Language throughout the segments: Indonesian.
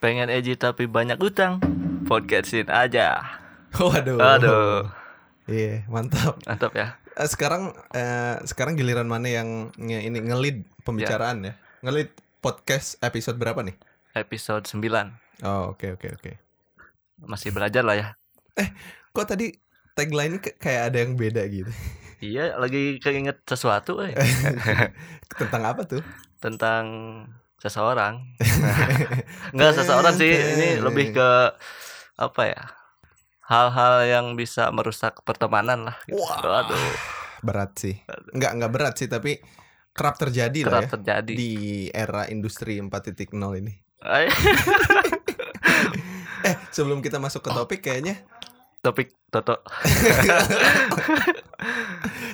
Pengen edgy tapi banyak utang. Podcastin aja. Waduh. Aduh, Iya, mantap. mantap ya. Eh, sekarang eh, sekarang giliran mana yang nge- ini ngelid pembicaraan ya? Ngelid podcast episode berapa nih? Episode 9. Oh, oke oke oke. Masih belajar lah ya. Kok tadi tagline-nya ke- kayak ada yang beda gitu. Iya, lagi keinget sesuatu eh. Tentang apa tuh? tentang seseorang. Enggak seseorang sih, ini lebih ke apa ya? Hal-hal yang bisa merusak pertemanan lah. gitu. Wah. Aduh, Berat sih. Enggak enggak berat sih, tapi kerap terjadi lah kerap ya terjadi. di era industri 4.0 ini. Eh, sebelum kita masuk ke topik kayaknya Topik Toto.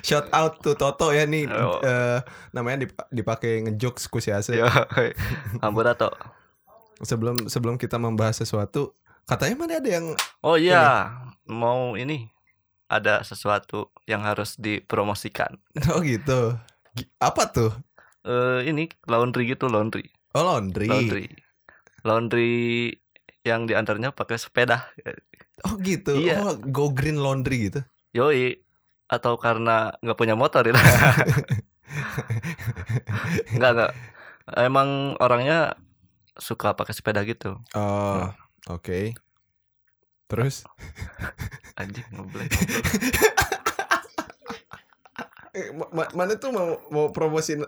shout out to Toto ya nih Oh. eh, namanya dip- dipakai ngejokes kusiase. Yo, Amburato. Sebelum sebelum kita membahas sesuatu, katanya mana ada yang Oh iya, mau ini ada sesuatu yang harus dipromosikan. oh gitu. Gi- Apa tuh? Eh ini laundry gitu, laundry. Oh laundry. Laundry. Laundry yang di antaranya pakai sepeda. Oh gitu. Iya. Oh go green laundry gitu. Yoi atau karena nggak punya motor itu nggak nggak emang orangnya suka pakai sepeda gitu Oh oke. Terus anjing ngeblek eh, ma- ma- mana tuh mau mau promosiin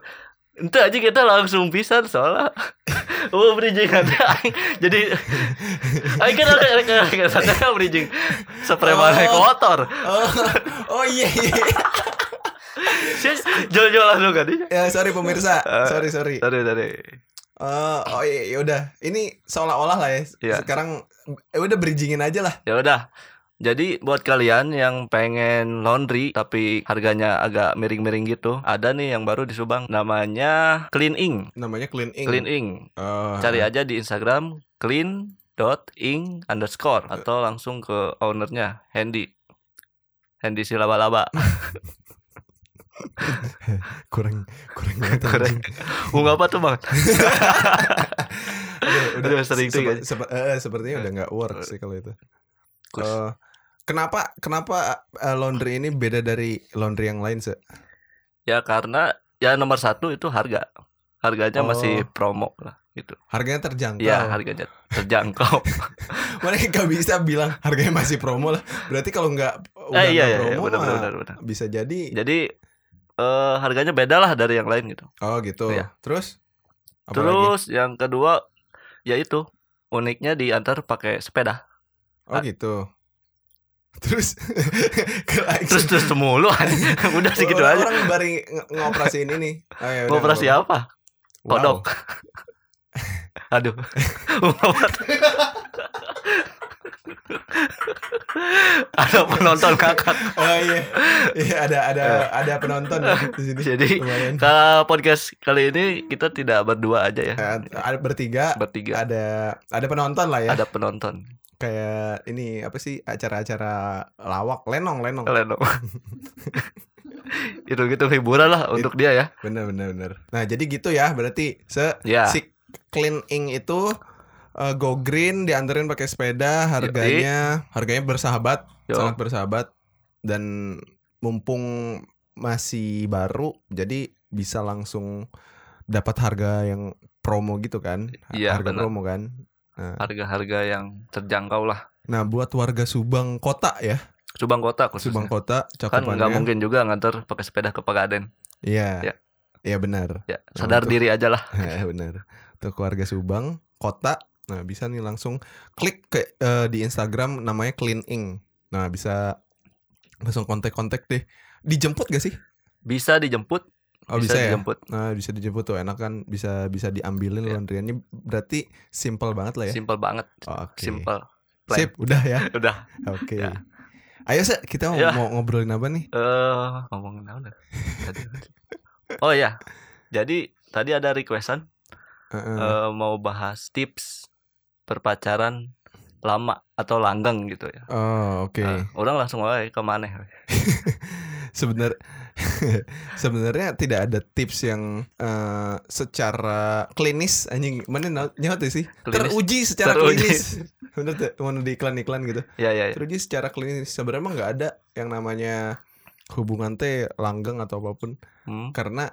itu aja kita langsung pisan soalnya oh bridging ada jadi ayo kan ada ada ada satu kan bridging Oh. naik motor Oh, oh iya iya. sih jual-jualan lu kan Ya sorry pemirsa. Eh, Sorry sorry. tadi tadi Oh, oh iya ya udah. Ini seolah-olah lah ya. Iya. Sekarang eh, udah bridgingin aja lah. ya udah jadi buat kalian yang pengen laundry tapi harganya agak miring-miring gitu, ada nih yang baru di Subang namanya Clean Ink. Namanya clean ink. Clean Ink. Oh, Cari aja di Instagram clean dot ink underscore atau langsung ke ownernya Handy. Handy si laba-laba. kurang kurang banget. Kurang. Bung apa tuh bang? Udah, Udah sering tuh, sep- eh, sepertinya udah nggak work sih kalau itu. Kus. Eh, kenapa kenapa eh, laundry ini beda dari laundry yang lain se? Ya karena ya nomor satu itu harga. Harganya Oh. masih promo lah gitu. Harganya terjangkau. Ya harganya terjangkau. Mana nggak bisa bilang harganya masih promo lah. Berarti kalau nggak udah eh, iya iya, iya promo mah benar, benar, benar. bisa jadi. Jadi eh harganya beda lah dari yang lain gitu. Oh gitu. Iya. Terus? Apa lagi? Terus yang kedua yaitu uniknya diantar pakai sepeda. Oh gitu. Terus ke Terus terus mulu udah segitu orang, aja. Orang baru ngoperasiin ini. Oh, ya udah, Mau operasi nggak apa? apa-apa. Wow. Kodok. Aduh. Ada penonton kakak. Oh iya. Iya ada ada ada penonton di sini. Jadi Lumayan. ke podcast kali ini kita tidak berdua aja ya. Eh, ada bertiga Bertiga. ada ada penonton lah ya. Ada penonton. Kayak ini apa sih acara-acara lawak lenong lenong. Kalian dong. Itu gitu hiburan lah untuk dia ya. Bener bener bener. Nah jadi gitu ya berarti se Ya. si clean ink itu eh, go green dianterin pakai sepeda harganya harganya bersahabat Yo. sangat bersahabat dan mumpung masih baru jadi bisa langsung dapat harga yang promo gitu kan Iya, harga benar. promo kan Harga-harga yang terjangkau lah. nah buat warga Subang kota ya Subang Kota khususnya. Subang kota kan nggak mungkin juga nganter pakai sepeda ke Pagaden. iya Ya. iya benar Ya, sadar untuk- diri aja lah. Eh, benar. Untuk keluarga Subang, kota. Nah, bisa nih langsung klik ke eh, di Instagram namanya Clean Ink. Nah, bisa langsung kontak-kontak deh. Dijemput gak sih? Bisa dijemput, Oh, bisa, bisa, ya. dijemput. Nah, bisa dijemput tuh enak kan bisa bisa diambilin Ya. laundryannya. Berarti simple banget lah ya. Simple banget, Oh, Oke. simple. plain. Sip, udah ya. Udah. Oke. Ya. Ayo, Se, kita mau, Ya. mau ngobrolin apa nih? Eh, ngomongin apa? Oh ya. Jadi tadi ada requestan Heeh. eh, mau bahas tips berpacaran lama atau langgeng gitu ya. Oh, oke. Nah, orang langsung wae ke maneh. Sebenar sebenarnya tidak ada tips yang eh, secara klinis anjing mana na- nyawa tuh sih Klinis. teruji secara Teruji. klinis bener tuh mana di iklan-iklan gitu Ya ya. ya. teruji secara klinis sebenarnya emang nggak ada yang namanya hubungan teh langgeng atau apa pun Hmm, karena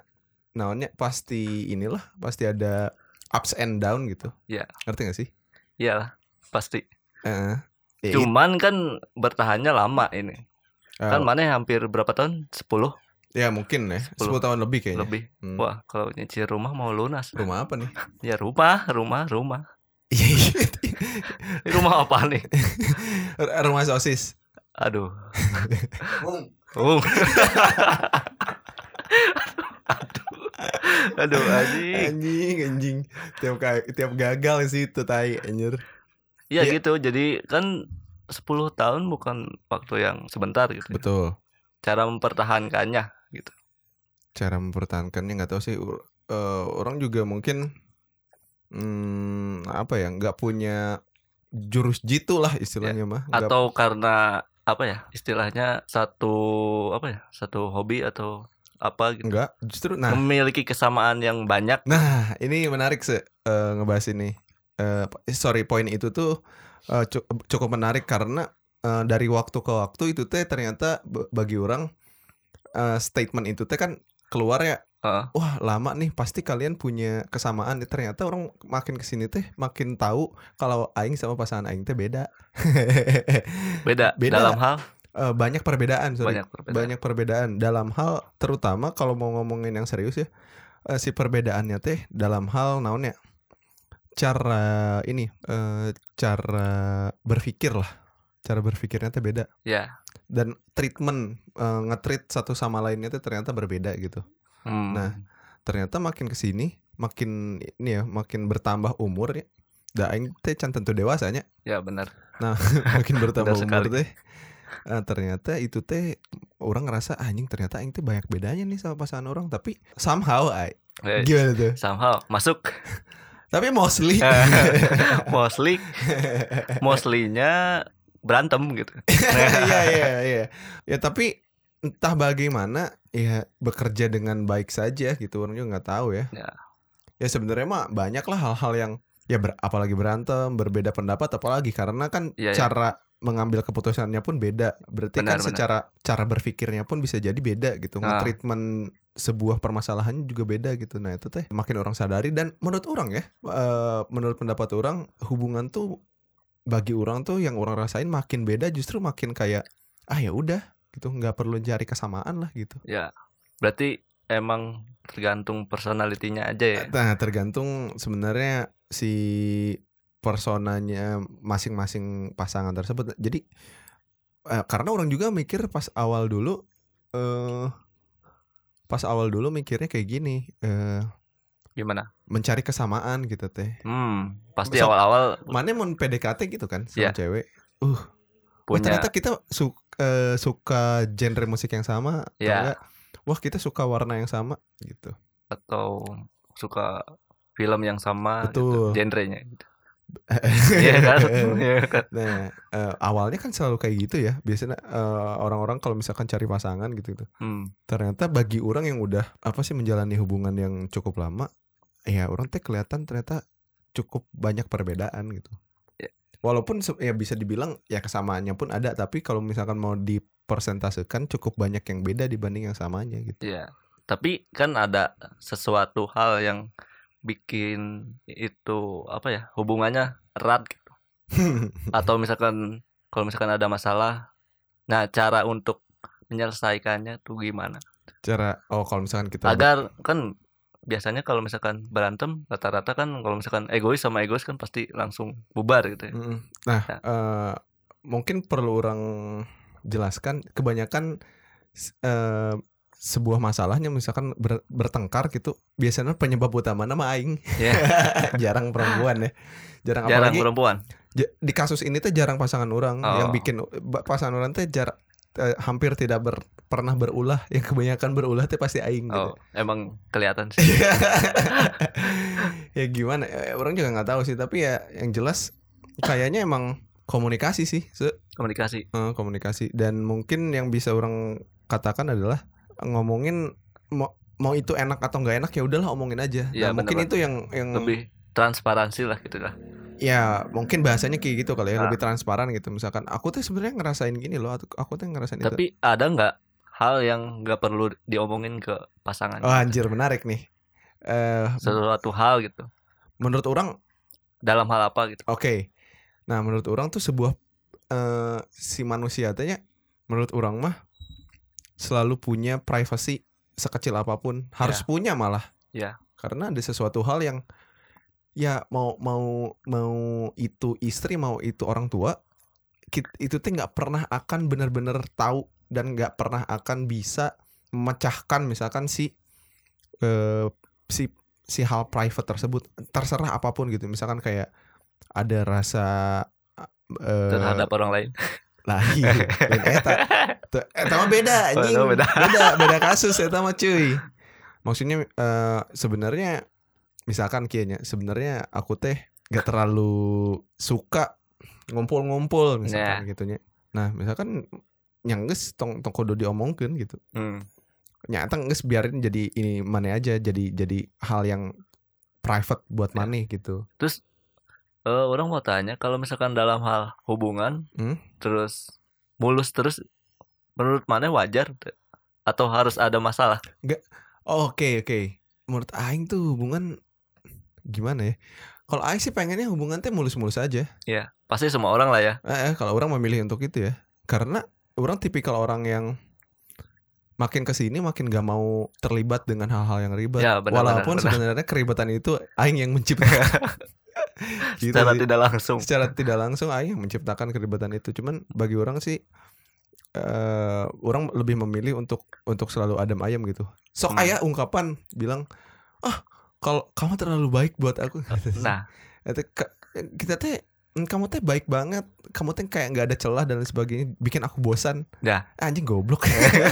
namanya pasti inilah pasti ada ups and down gitu Iya. ngerti gak sih iyalah pasti. Eh, ya Cuman kan bertahannya lama ini. it- Kan mana hampir berapa tahun? 10 ya mungkin ya 10 10 tahun lebih kayaknya lebih. Hmm. Wah, kalau nyicil rumah mau lunas. rumah apa nih Ya rumah, rumah, rumah. Iya, iya. Rumah apa nih? rumah sosis Aduh. Oh. Aduh. Aduh anjing. anjing anjing tiap tiap gagal sih itu tai anjir Ya Iya. gitu. Jadi kan 10 tahun bukan waktu yang sebentar gitu. betul Cara mempertahankannya gitu. cara mempertahankannya nggak tahu sih eh, orang juga mungkin hmm, apa ya nggak punya jurus jitu lah istilahnya mah Nggak- Atau karena apa ya? Istilahnya satu apa ya? Satu hobi atau apa gitu. nggak justru nah Memiliki kesamaan yang banyak. nah ini menarik sih eh, ngebahas ini Eh, sorry poin itu tuh cu- cukup menarik karena eh, dari waktu ke waktu itu teh ternyata bagi orang eh, statement itu teh kan keluar ya Heeh. wah lama nih pasti kalian punya kesamaan nih ternyata orang makin ke sini teh makin tahu kalau aing sama pasangan aing teh beda Beda, Beda. dalam hal banyak perbedaan sorry. banyak perbedaan. banyak perbedaan dalam hal terutama kalau mau ngomongin yang serius ya eh, si perbedaannya teh dalam hal naonnya cara ini eh, cara berpikir lah. Cara berpikirnya teh beda. Ya. dan treatment eh, nge-treat satu sama lainnya teh ternyata berbeda gitu. Hmm. Nah, ternyata makin ke sini makin ini ya makin bertambah umur ya. Da aing teh can tentu dewasanya. Ya benar. makin bertambah umur teh eh, ternyata itu teh orang ngerasa anjing ternyata aing teh banyak bedanya nih sama pasangan orang. Tapi somehow ay, gimana tuh? somehow masuk tapi mostly mostly mostlynya berantem gitu. iya iya iya ya tapi entah bagaimana ya bekerja dengan baik saja gitu orang juga nggak tahu ya Ya. ya sebenarnya mah banyak lah hal-hal yang ya ber- apalagi berantem berbeda pendapat apalagi karena kan iya. cara mengambil keputusannya pun beda berarti Benar, kan benar. secara cara berpikirnya pun bisa jadi beda gitu Ah. nge-treatment sebuah permasalahan juga beda gitu nah itu teh makin orang sadari dan menurut orang ya eh, menurut pendapat orang hubungan tuh bagi orang tuh yang orang rasain makin beda justru makin kayak ah ya udah gitu nggak perlu cari kesamaan lah gitu Ya. Berarti emang tergantung personalitinya aja ya. Nah, tergantung sebenarnya si personanya masing-masing pasangan tersebut. Jadi eh, karena orang juga mikir pas awal dulu eh pas awal dulu mikirnya kayak gini, eh Gimana? mencari kesamaan gitu teh. Hmm, pasti awal-awal Mana mau PDKT gitu kan sama Iya. cewek. Uh, oh, punya ternyata kita su- eh, suka genre musik yang sama atau Iya. enggak? Wah, kita suka warna yang sama gitu. atau suka film yang sama Betul. gitu, genrenya gitu. Iya kan? Iya kan? Nah, eh, awalnya kan selalu kayak gitu ya. Biasanya eh, orang-orang kalau misalkan cari pasangan gitu. Hmm, Ternyata bagi orang yang udah apa sih menjalani hubungan yang cukup lama, ya orang teh kelihatan ternyata cukup banyak perbedaan gitu. Ya. Walaupun ya bisa dibilang ya kesamaannya pun ada, tapi kalau misalkan mau dipersentasekan cukup banyak yang beda dibanding yang samanya gitu. Iya. Tapi kan ada sesuatu hal yang bikin itu apa ya hubungannya erat gitu. Atau misalkan kalau misalkan ada masalah, nah cara untuk menyelesaikannya tuh gimana? Cara oh kalau misalkan kita Agar kan biasanya kalau misalkan berantem rata-rata kan kalau misalkan egois sama egois kan pasti langsung bubar gitu ya. Nah, Ya. eh, mungkin perlu orang jelaskan kebanyakan eh, sebuah masalahnya misalkan ber- bertengkar gitu biasanya penyebab utama nama aing. Ya, jarang perempuan ya. Jarang, jarang apalagi perempuan. di kasus ini tuh jarang pasangan orang. Oh. yang bikin pasangan orang tuh jar eh, hampir tidak ber- pernah berulah. Yang kebanyakan berulah tuh pasti aing gitu. Oh, emang kelihatan sih. ya gimana? Eh, orang juga nggak tahu sih tapi ya yang jelas kayaknya emang komunikasi sih, Se- komunikasi. Eh, komunikasi. Dan mungkin yang bisa orang katakan adalah ngomongin mau mau itu enak atau nggak enak ya udahlah omongin aja. Iya, Nah, mungkin itu yang yang lebih transparansi lah gitu lah ya mungkin bahasanya kayak gitu kali ya Ah. lebih transparan gitu misalkan aku tuh sebenarnya ngerasain gini loh aku, aku tuh ngerasain itu. tapi ada nggak hal yang nggak perlu diomongin ke pasangan Oh anjir menarik nih. Eh sesuatu hal gitu menurut orang dalam hal apa gitu Oke. Nah, menurut orang tuh sebuah eh si manusia tanya menurut orang mah selalu punya privacy sekecil apa pun, harus punya malah. Ya. Karena ada sesuatu hal yang ya mau mau mau itu istri mau itu orang tua itu tuh nggak pernah akan benar-benar tahu dan nggak pernah akan bisa memecahkan misalkan si eh si si hal private tersebut. Terserah apa pun gitu. Misalkan kayak ada rasa eh terhadap orang lain lah iya, lain eta Tuh, eta mah beda Oh, anjing. beda. beda beda kasus eta mah cuy. Maksudnya eh sebenarnya misalkan kayaknya sebenarnya aku teh gak terlalu suka ngumpul-ngumpul misalkan gitunya nah misalkan nyangges tong tong kudu diomongkeun gitu. Hmm. nyata nges biarin jadi ini mana aja jadi jadi hal yang private buat Ya. maneh gitu Eh, orang mau tanya kalau misalkan dalam hal hubungan Hmm? terus mulus terus menurut mana wajar? Atau harus ada masalah? Oh, oke oke. Menurut aing tuh hubungan gimana ya? Kalau aing sih pengennya hubungan teh mulus-mulus aja. Ya pasti semua orang lah ya. Eh, eh, kalau orang memilih untuk itu ya. Karena orang tipikal orang yang makin ke sini makin gak mau terlibat dengan hal-hal yang ribet. Ya, benar, walaupun benar, benar. sebenarnya keribatan itu aing yang menciptakan Gitu secara sih. tidak langsung. secara tidak langsung aing yang menciptakan keribatan itu. Cuman bagi orang sih eh orang lebih memilih untuk untuk selalu adem ayam gitu. Sok Hmm. ayah ungkapan bilang ah kalau kamu terlalu baik buat aku. Nah. Kita teh "Hmm, kamu teh baik banget. Kamu teh kayak nggak ada celah dan lain sebagainya. Bikin aku bosan. Ya. anjing goblok.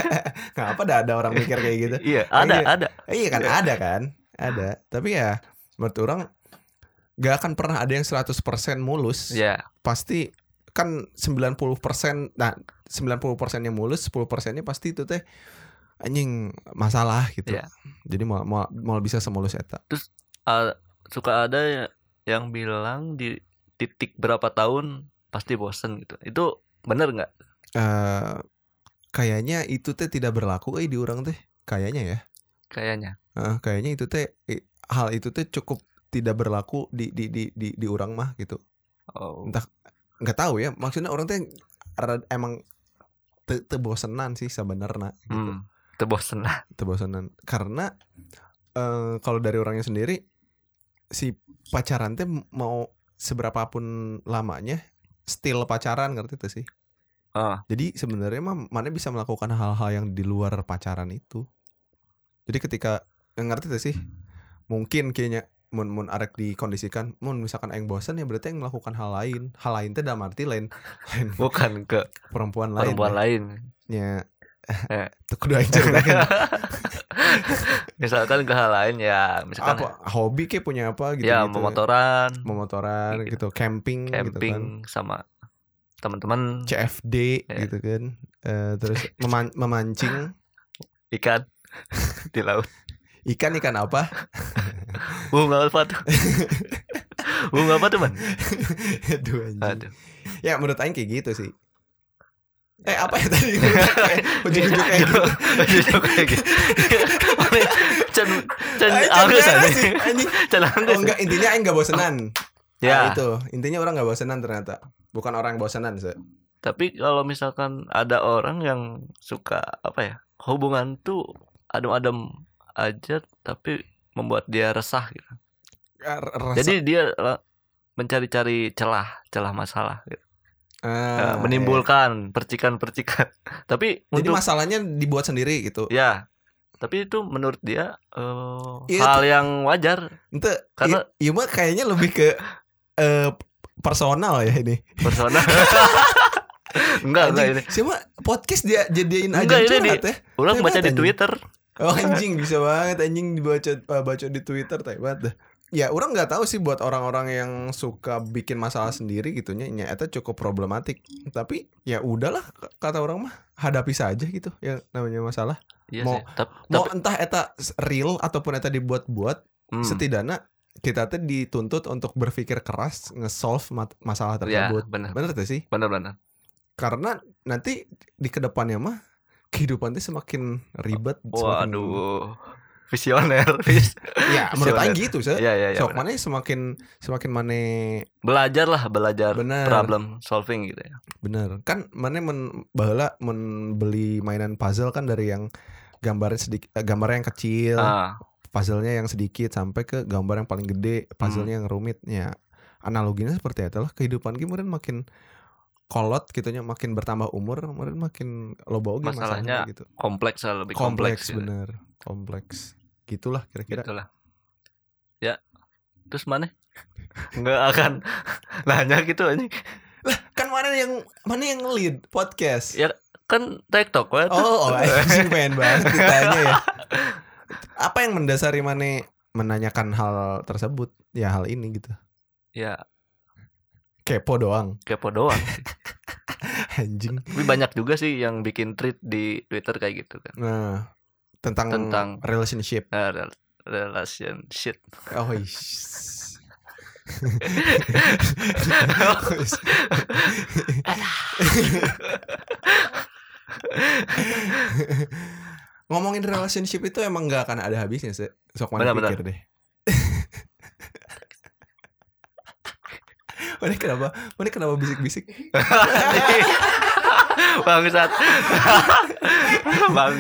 Ngapa dah ada orang mikir kayak gitu. Iya ada Iya. ada. Iya kan ada kan ada. Tapi ya menurut orang nggak akan pernah ada yang 100% mulus. Ya pasti kan 90% nah 90% yang mulus 10% nya pasti itu teh anjing masalah gitu. Iya. jadi mau mau mau bisa semulus eta. Ah, suka ada ya- yang bilang di titik berapa tahun pasti bosen gitu. Itu bener nggak? Eh kayaknya itu teh tidak berlaku eh di orang teh. Kayaknya ya. Kayaknya. Eh, kayaknya itu teh hal itu teh cukup tidak berlaku di di di di, di orang mah gitu. Oh. Entah- nggak tahu ya maksudnya orang rad- emang te, te bosenan sih sebenarnya gitu. Hmm, itu bosen lah te bosenan karena eh kalau dari orangnya sendiri si pacaran teh mau seberapapun lamanya still pacaran ngerti tuh sih? Ah. jadi sebenarnya mah mana bisa melakukan hal-hal yang di luar pacaran itu? Jadi ketika ngerti tuh sih? Mungkin kayaknya mun mun arek dikondisikan mun misalkan aing bosan ya berarti aing melakukan hal lain. Hal lain teh dalam arti lain lain bukan ke perempuan lain perempuan ya. lain. Ya. Eh. tuh kudu aing ceritakan misalkan ke hal lain ya misalkan apa? Hobi kayak punya apa gitu ya gitu memotoran. Memotoran Gitu. gitu camping, gitu kan. Camping sama teman-teman. CFD Ya. gitu kan. Eh, terus meman- memancing. Ikan di laut. Ikan ikan apa bunga apa tuh? Bunga apa tuh man aduh anjing. Aduh. Ya menurut aing kayak gitu sih. Eh apa ya tadi? Ujung-ujung kayak gitu. Ujung-ujung kayak gitu. Cen Cen sih, anjing. Cen oh Anggus enggak intinya aing enggak bosenan. Ya. Nah, itu. Intinya orang nggak bosenan ternyata. Bukan orang yang bosenan se Tapi kalau misalkan ada orang yang suka Apa ya Hubungan tuh Adem-adem aja Tapi membuat dia resah gitu. R- rasa- Jadi dia mencari-cari celah Celah masalah gitu. Ah, Eh, menimbulkan percikan-percikan. Tapi iya. jadi untuk masalahnya dibuat sendiri gitu. Ya tapi itu menurut dia eh, Iya, hal yang wajar. Ente, Karena- iya mah kayaknya lebih ke eh, personal ya ini. Personal. Enggak enggak ini. siapa podcast dia jadiin aja Enggak, ini curhat di- ya. orang Hebat, baca di. Twitter oh anjing bisa banget anjing dibaca eh, baca di Twitter teh banget dah ya orang nggak tahu sih buat orang-orang yang suka bikin masalah sendiri gitunya nya itu cukup problematik tapi ya udahlah kata orang mah hadapi saja gitu yang namanya masalah Iya Mau- sih. Tap- mau tapi entah eta real ataupun eta dibuat-buat hmm, setidaknya kita tuh dituntut untuk berpikir keras nge-solve masalah ya, tersebut benar. bener tuh sih Benar-benar. karena nanti di ke depannya mah kehidupan tuh semakin ribet semakin Waduh. Visioner. Vis- ya menurut visioner. Aing gitu sih iya, iya. sok benar. mana semakin semakin mana Belajar lah, belajar Benar. problem solving gitu ya. bener kan mana men baheula membeli mainan puzzle kan dari yang gambarnya sedikit gambarnya yang kecil Ah, puzzle-nya yang sedikit sampai ke gambar yang paling gede Hmm. puzzle-nya yang rumit ya analoginya seperti itu lah kehidupan kemudian makin kolot gitunya makin bertambah umur kemudian makin loba oge Masalahnya masalahnya gitu kompleks lah, lebih kompleks, kompleks. gitu. bener kompleks gitulah kira-kira Gitulah. Ya. Terus mana? Nggak akan nanya gitu anjing. kan mana yang mana yang lead podcast Ya kan TikTok we. oh, oh anjing pengen banget ditanya ya apa yang mendasari mana menanyakan hal tersebut ya hal ini gitu ya kepo doang kepo doang. anjing Tapi banyak juga sih yang bikin tweet di Twitter kayak gitu kan. nah tentang Tentang- relationship Nah, rel- relationship. oh. Ngomongin relationship itu emang gak akan ada habisnya sih. Sok mana pikir deh. Mana kenapa? Mana kenapa bisik-bisik? Bangsat. Bang.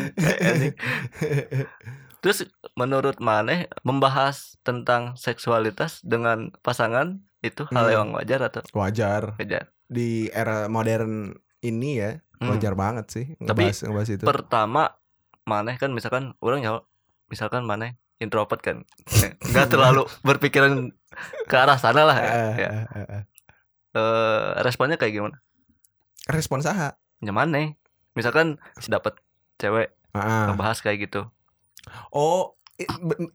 Terus menurut Maneh membahas tentang seksualitas dengan pasangan itu hal Hmm. yang wajar atau Wajar wajar? di era modern ini ya, Hmm. wajar banget sih Tapi ngebahas ngebahas itu. Pertama Maneh kan misalkan orang ya misalkan Maneh introvert kan nggak terlalu berpikiran ke arah sana lah ya. Eh, Ya. Eh, responnya kayak gimana? Respon saha? Ya Maneh misalkan dapat cewek Ah. ngebahas kayak gitu Oh,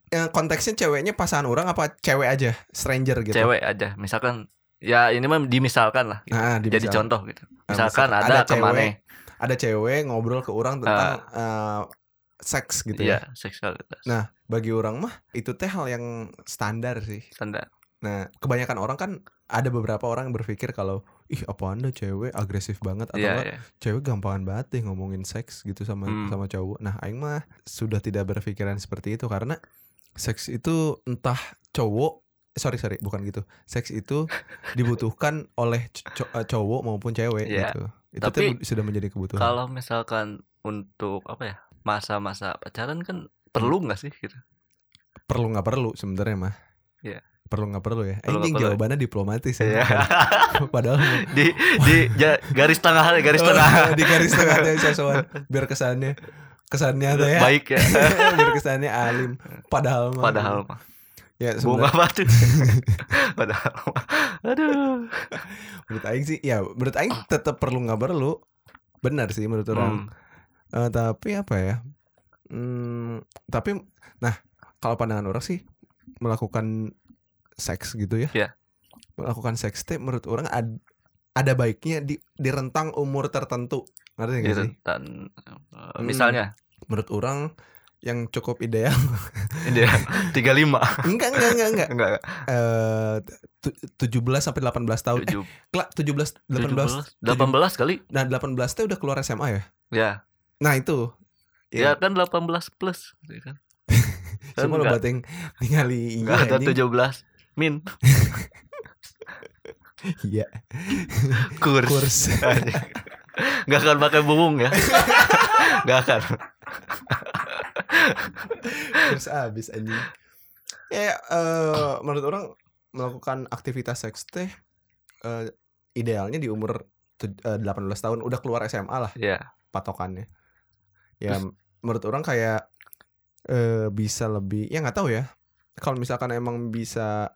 ya, konteksnya ceweknya pasangan orang apa cewek aja, stranger gitu. cewek aja misalkan ya ini mah dimisalkan lah Nah, jadi dimisal- contoh gitu Nah, misalkan misalkan ada, ada ke cewek, Maneh ada cewek ngobrol ke orang tentang eh, seks gitu ya. Iya, seksualitas. Nah, bagi orang mah itu teh hal yang standar sih. standar. Nah, kebanyakan orang kan ada beberapa orang yang berpikir kalau ih apa anda cewek agresif banget atau enggak iya. cewek gampangan banget deh ngomongin seks gitu sama Hmm. sama cowok. Nah, aing mah sudah tidak berpikiran seperti itu karena seks itu entah cowok sorry sorry bukan gitu. Seks itu dibutuhkan oleh eh, cowok maupun cewek Iya. gitu. Itu Tapi sudah menjadi kebutuhan. Kalau misalkan untuk apa ya? Masa-masa pacaran kan perlu nggak sih gitu? perlu nggak perlu sebenarnya mah. Iya. Perlu nggak perlu ya. Perlu Anjing perlu. jawabannya diplomatis Iya. ya. Padahal di di ja- garis tengah garis tengah di garis tengah teh sosokan biar kesannya kesannya tuh ya baik ya. biar kesannya alim padahal mah Padahal mah ya bunga batu. Padahal mah. Aduh. menurut aing sih ya menurut aing tetap perlu nggak perlu benar sih menurut orang Hmm. Eh, tapi apa ya hmm, tapi nah kalau pandangan orang sih melakukan seks gitu ya. Iya. melakukan seks teh menurut orang ad- ada baiknya di di rentang umur tertentu. Ngerti nggak sih? Dan eh, Hmm. misalnya? Menurut orang yang cukup ideal. Ini ya 35 enggak enggak enggak enggak. Enggak eh tu- 17 sampai 18 tahun. Eh, 7 kelak 17 18 17 18 kali. nah 18 teh udah keluar SMA ya? Ya. nah itu. Ya kan 18 plus gitu kan. Kan Cuma lo enggak- bating ningali enggak iya ada anjing. 17 min Iya kurs. kurs Enggak akan pakai bubung ya. Enggak akan. kurs abis anjing ya eh menurut orang melakukan aktivitas seks teh eh, idealnya di umur tuj- eh, 18 tahun udah keluar SMA lah Ya. patokannya ya menurut orang kayak eh bisa lebih ya nggak tahu ya kalau misalkan emang bisa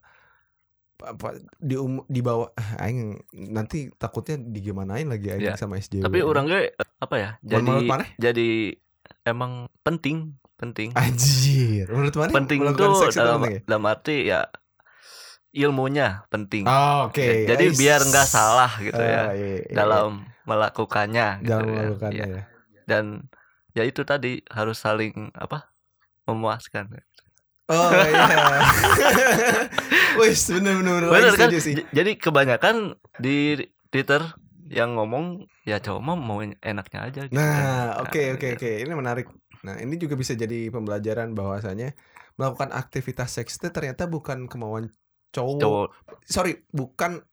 apa di um, di bawah ah, aing nanti takutnya digimanain lagi aing Ya. sama SJW Tapi orang gue apa ya? Menurut Jadi mana? jadi emang penting, penting. anjir menurut mana penting tuh dalam ya? dalam arti ya ilmunya penting. Oh, Oke. Jadi Ais. biar nggak salah gitu Ah, ya iya, iya. dalam melakukannya. gitu dalam ya. melakukannya Iya. ya. Dan ya itu tadi harus saling apa memuaskan. Oh iya. Wis bener bener bener, Bener kan? sih. Jadi kebanyakan di Twitter yang ngomong ya cowok mah mau enaknya aja. Gitu Nah, kan. oke Nah, oke gitu. oke. Ini menarik. Nah, ini juga bisa jadi pembelajaran bahwasanya melakukan aktivitas seks itu ternyata bukan kemauan cowok. Cowok Sorry, bukan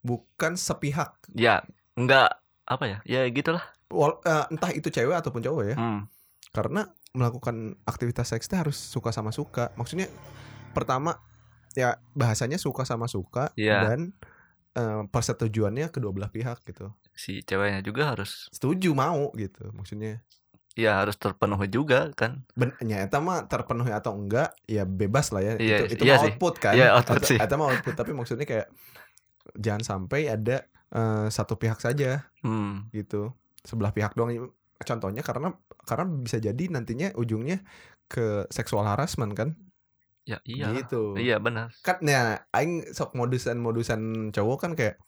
bukan sepihak. ya enggak apa ya? Ya gitulah. Wal- eh, entah itu cewek ataupun cowok ya. Hmm. Karena melakukan aktivitas seks itu harus suka sama suka. Maksudnya pertama ya bahasanya suka sama suka Iya. dan eh, persetujuannya kedua belah pihak gitu. Si ceweknya juga harus Setuju mau gitu. Maksudnya ya harus terpenuhi juga kan. Ben, nyata mah terpenuhi atau enggak ya bebas lah ya Iya, itu itu iya mah sih. output kan Iya, output sih. eta mah output tapi maksudnya kayak jangan sampai ada eh, satu pihak saja Hmm. gitu sebelah pihak doang contohnya karena karena bisa jadi nantinya ujungnya ke seksual harassment kan Ya iya. gitu Iya benar. kan ya aing sok modusan modusan cowok kan kayak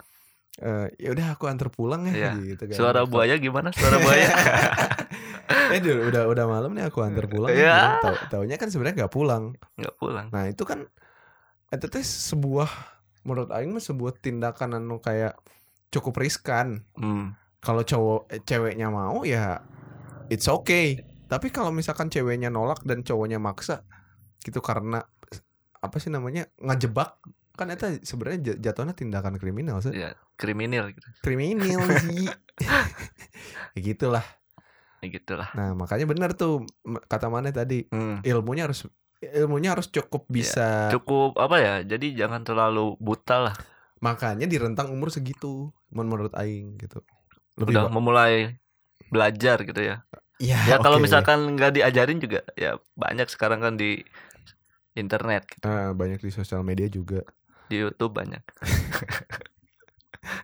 eh, ya udah aku antar pulang ya Iya. gitu kan Suara buaya gimana? Suara buaya. eh duh, udah udah malam nih aku antar pulang ya. Tahu taunya kan sebenarnya nggak pulang Enggak pulang. Nah itu kan itu teh sebuah menurut Aing mah sebuah tindakan anu kayak cukup riskan. Hmm. Kalau cowok eh, ceweknya mau ya it's okay. Tapi kalau misalkan ceweknya nolak dan cowoknya maksa gitu karena apa sih namanya ngejebak kan itu sebenarnya jatuhnya tindakan kriminal sih. Ya kriminal gitu. Kriminal sih. ya gitulah. Ya gitulah. Nah, makanya benar tuh kata mana tadi Hmm. ilmunya harus ilmunya harus cukup bisa Cukup apa ya? Jadi jangan terlalu buta lah. makanya di rentang umur segitu men- menurut aing gitu lebih Udah ba- memulai belajar gitu ya. ya, Ya kalau oke. misalkan nggak diajarin juga ya banyak sekarang kan di internet gitu. Eh, banyak di sosial media juga Di YouTube banyak.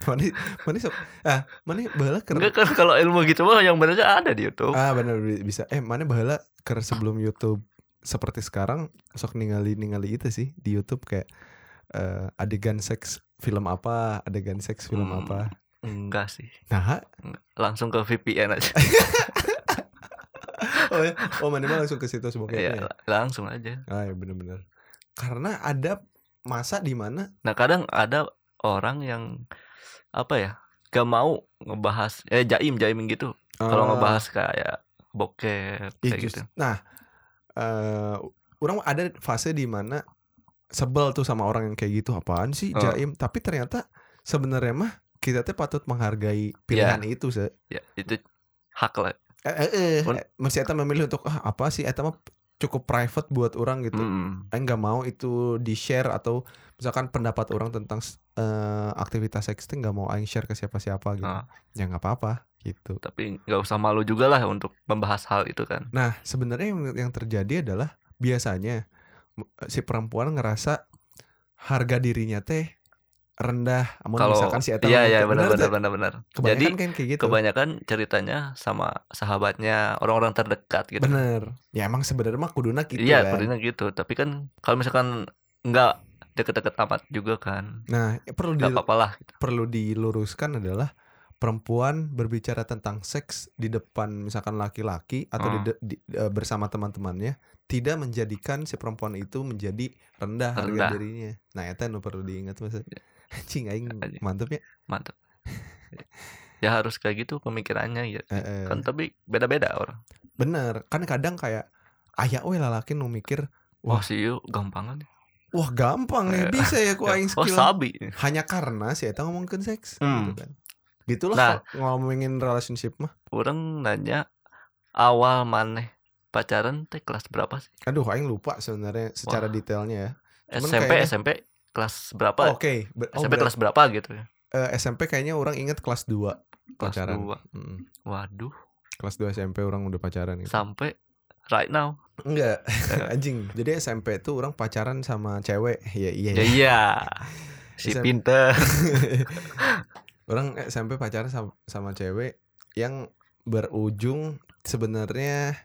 mana mana sok ah mana bahala ker Enggak kan kalau ilmu gitu mah yang benernya ada di YouTube. ah benar bi- bisa eh mana bahala ker sebelum YouTube seperti sekarang sok ningali ningali itu sih di YouTube kayak eh, adegan seks film apa adegan seks film Hmm. apa Enggak sih. nah Langsung ke VPN aja. oh ya oh mana langsung ke situ Iya, sebagainya langsung aja. ah ya bener-bener karena ada masa di mana Nah, kadang ada orang yang apa ya? Gak mau ngebahas eh jaim jaim gitu. Kalau ah, ngebahas kayak bokep Ya, kayak just- gitu. Nah, eh orang ada fase di mana sebel tuh sama orang yang kayak gitu apaan sih Oh. jaim tapi ternyata sebenarnya mah kita teh patut menghargai pilihan itu se Ya, itu hak lah. eh, eh, eh, eh, masih eta memilih untuk ah apa sih eta mah cukup private buat orang gitu Mm-mm. Aing nggak mau itu di share atau misalkan pendapat orang tentang eh, aktivitas seks teh nggak mau aing share ke siapa-siapa gitu Ah. ya nggak apa-apa gitu Tapi nggak usah malu juga lah untuk membahas hal itu kan. Nah, sebenarnya yang, yang terjadi adalah biasanya si perempuan ngerasa harga dirinya teh rendah. Amun Kalau misalkan si eta iya iya benar "Bener benar teh?" benar benar. Jadi kan kayak gitu. kebanyakan ceritanya sama sahabatnya orang-orang terdekat gitu. Bener. Ya emang sebenarnya mah kuduna gitu iya, kan. kudanya gitu. Tapi kan kalau misalkan nggak deket-deket amat juga kan, Nah, perlu di, lah. Gitu. perlu diluruskan adalah perempuan berbicara tentang seks di depan misalkan laki-laki atau di Hmm. de- di- eh, bersama teman-temannya tidak menjadikan si perempuan itu menjadi rendah, harga Rendah. dirinya. Nah, itu nu perlu diingat Mas. Anjing aing mantep ya. Mantap. ya harus kayak gitu pemikirannya ya. Eh, eh. Kan tapi beda-beda orang. Bener, kan kadang kayak ayah we lalaki nu mikir, Wah, Wah. sih gampangan. wah gampang ya Eh, bisa ya ku aing Oh, skill. sabi. Hanya karena si eta ngomongin seks Hmm. gitu kan. Gitulah Nah. ngomongin relationship mah. Orang nanya awal maneh pacaran teh kelas berapa sih? Aduh, aing lupa sebenarnya secara Wah. detailnya ya. Cuman SMP kayaknya- SMP kelas berapa? Oke, ber- oh, SMP kelas berapa gitu ya? eh, SMP kayaknya orang inget kelas 2 Kelas pacaran. dua. Mm, Waduh, Kelas 2 SMP orang udah pacaran gitu. sampai right now. Enggak, anjing. Jadi SMP tuh orang pacaran sama cewek. Ya iya. Ya ya. iya. Si SMP. pinter. orang SMP pacaran sama, sama cewek yang berujung sebenarnya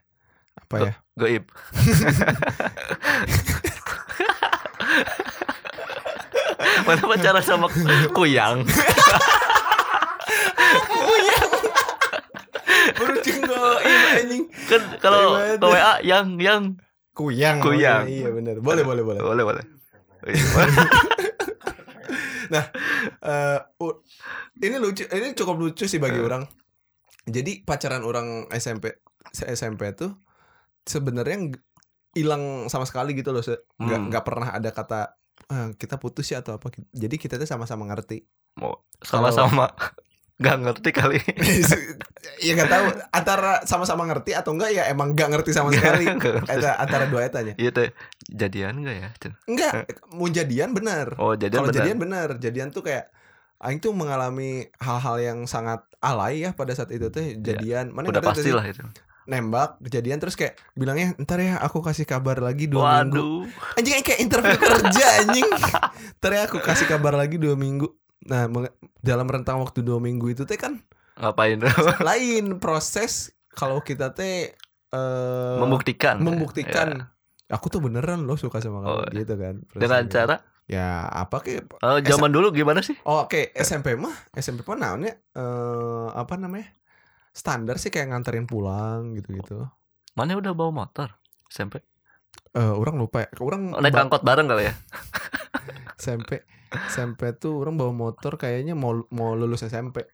apa ya? Goib. Mana pacaran sama kuyang Baru cenggo iya anjing. kan kalau Ribet. ke WA yang yang Kuyang. Kuyang. oh, Iya benar. Boleh boleh boleh. boleh boleh Eh, u- ini lucu, ini cukup lucu sih bagi orang. Jadi pacaran orang SMP SMP tuh sebenarnya ng- hilang sama sekali gitu loh, nggak Hmm. nggak pernah ada kata "Ah, kita putus ya atau apa. Jadi kita tuh sama-sama ngerti. mau sama-sama nggak ngerti kali ya nggak tahu antara sama-sama ngerti atau enggak ya emang nggak ngerti sama sekali. Ada antara dua etanya. iya teh jadian nggak ya? Enggak, mau jadian bener. oh jadian Kalau benar jadian bener, jadian tuh kayak Aing tuh mengalami hal-hal yang sangat alay ya pada saat itu teh jadian. Mana udah ngerti pasti sih? lah itu nembak kejadian terus kayak bilangnya ntar ya aku kasih kabar lagi dua minggu. waduh Anjing kayak interview kerja anjing. Ntar ya aku kasih kabar lagi dua minggu. Nah dalam rentang waktu dua minggu itu teh kan ngapain lain proses kalau kita teh eh membuktikan membuktikan Ya. aku tuh beneran loh suka sama kamu Oh, gitu kan. dengan cara ya apa kayak oh, zaman dulu gimana sih Oh, oke SMP mah SMP mah naonnya eh apa namanya? Standar sih kayak nganterin pulang gitu-gitu. mana udah bawa motor SMP Eh orang lupa ya. Orang oh, naik angkot bareng kali ya SMP SMP tuh orang bawa motor kayaknya mau mau lulus SMP.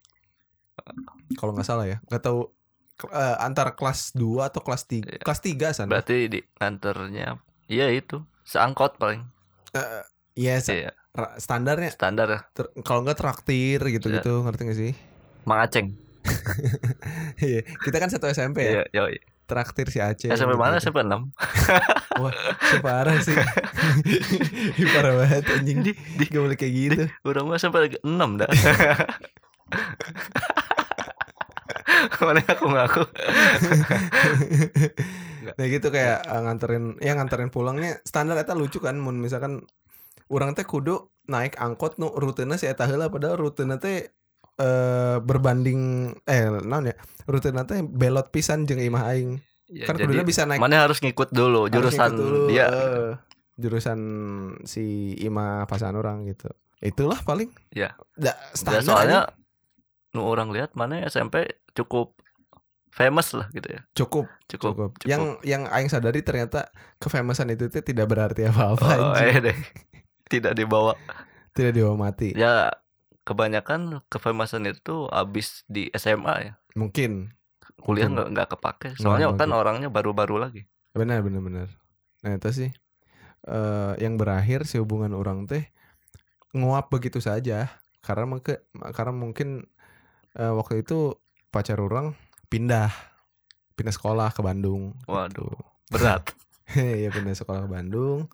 Kalau nggak salah ya. nggak tahu eh, antara kelas 2 atau kelas 3. Iya. Kelas 3 sana. berarti di nganternya iya itu seangkot paling Eh, Iya, sa- iya ra- standarnya standar ya ter- kalau nggak traktir gitu-gitu, ngerti gak sih? Mang Aceng Iya, kita kan satu SMP ya. iya yoi Traktir si Aceh. SMP mana gitu-gitu. SMP 6 Wah, si parah sih. Ih, parah banget anjing. di, di, Gak boleh kayak gitu. Udah mah sampai 6 dah Mana aku ngaku nah gitu kayak eh, nganterin ya nganterin pulangnya standar eta lucu kan mun misalkan orang teh kudu naik angkot nu rutenya si eta heula padahal rutenya teh eh berbanding eh naon ya rutenya teh belot pisan jeung imah aing ya, kan Jadi kuduna bisa naik mana harus ngikut dulu jurusan ngikut dulu, dia eh, jurusan si imah pasangan orang gitu itulah paling Ya. da, Ya, soalnya aja. nu orang lihat mana SMP cukup famous lah gitu ya cukup cukup, cukup. cukup. Yang yang aing sadari ternyata kefamousan itu tuh tidak berarti apa-apa. oh, eh deh tidak dibawa Tidak dihormati. ya kebanyakan kefamousan itu abis di SMA ya Mungkin. kuliah Mungkin. nggak nggak kepake soalnya Nggak kan kepake. orangnya baru-baru lagi Benar benar benar. Nah, itu sih eh yang berakhir si hubungan orang teh nguap begitu saja karena mungkin karena mungkin eh, waktu itu pacar orang pindah pindah sekolah ke Bandung. waduh Gitu. berat ya pindah sekolah ke Bandung.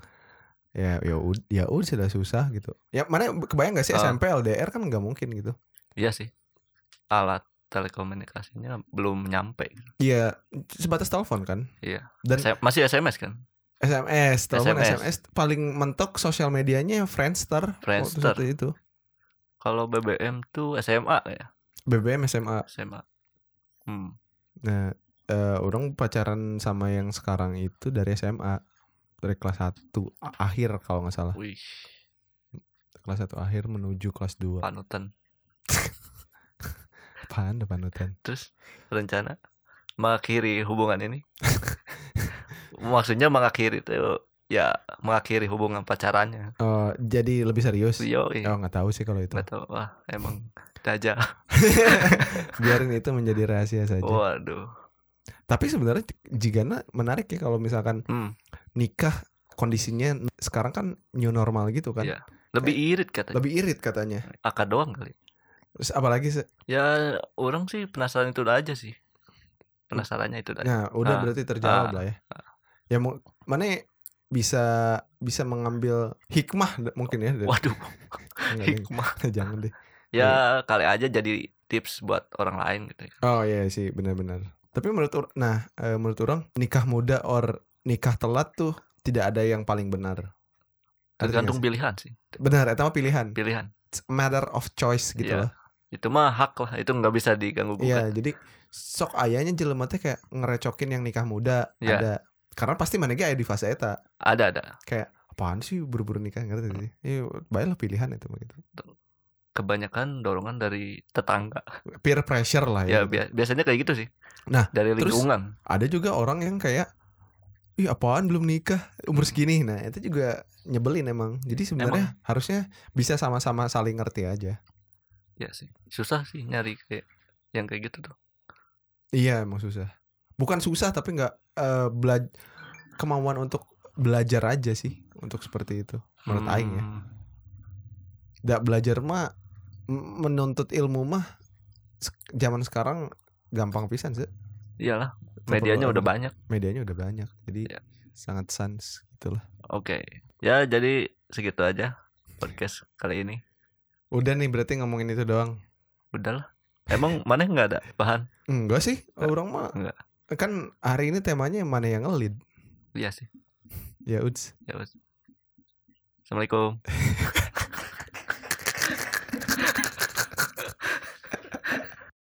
Ya ya ya udah sudah susah gitu. Ya mana kebayang gak sih Ah. SMP LDR kan nggak mungkin gitu. iya sih alat telekomunikasinya belum nyampe Iya, sebatas telepon kan. Iya. Dan S- masih SMS kan SMS, telepon SMS. SMS. paling mentok sosial medianya Friendster. Friendster. itu. kalau BBM tuh SMA ya BBM SMA. SMA hmm. Nah, eh, orang pacaran sama yang sekarang itu dari SMA. Dari kelas 1 a- akhir kalau nggak salah. wih Kelas 1 akhir menuju kelas 2. panutan Apaan depan panutan? terus rencana mengakhiri hubungan ini maksudnya mengakhiri tuh ya mengakhiri hubungan pacarannya Oh, jadi lebih serius? yo Oh, nggak tahu sih kalau itu. nggak tahu wah emang aja Biarin itu menjadi rahasia saja. waduh Tapi sebenarnya jika menarik ya kalau misalkan hmm. Nikah kondisinya sekarang kan new normal gitu kan. Iya. lebih irit katanya Lebih irit katanya. akad doang kali Terus apalagi se- ya orang sih penasaran itu aja sih penasarannya itu aja Nah, udah Ah, berarti terjawab ah, lah ya. Ya mau mana bisa bisa mengambil hikmah mungkin ya. dari- waduh hikmah Jangan deh. ya kali aja jadi tips buat orang lain gitu ya. Oh iya sih, benar-benar. Tapi menurut nah, eh, menurut orang nikah muda or nikah telat tuh tidak ada yang paling benar. Tergantung pilihan sih Benar, itu mah pilihan. pilihan It's a matter of choice gitu Iya. loh. itu mah hak lah itu nggak bisa diganggu Iya, gugat jadi sok ayahnya jelema teh kayak ngerecokin yang nikah muda Iya. ada. Karena pasti mana ge aya di fase eta. ada ada Kayak apaan sih buru-buru nikah ngerti sih ya baiklah pilihan itu mah gitu kebanyakan dorongan dari tetangga peer pressure lah ya ya, bia- biasanya kayak gitu sih Nah, dari terus- lingkungan ada juga orang yang kayak ih apaan? Belum nikah. Umur segini. Nah itu juga nyebelin emang. Jadi sebenarnya harusnya bisa sama-sama saling ngerti aja. Ya sih. Susah sih nyari kayak yang kayak gitu tuh. Iya emang susah. Bukan susah tapi nggak eh, bela- kemauan untuk belajar aja sih untuk seperti itu menurut Aing ya. Hmm, nggak belajar mah menuntut ilmu mah zaman sekarang gampang pisan sih. Iyalah medianya udah banyak. Medianya udah banyak jadi Ya. sangat sans gitulah oke. Ya jadi segitu aja podcast kali ini. Udah nih berarti ngomongin itu doang. Udahlah emang mana nggak ada bahan? Enggak sih orang mah Enggak. kan hari ini temanya mana yang ngelid iya sih. Ya uds ya wes. assalamualaikum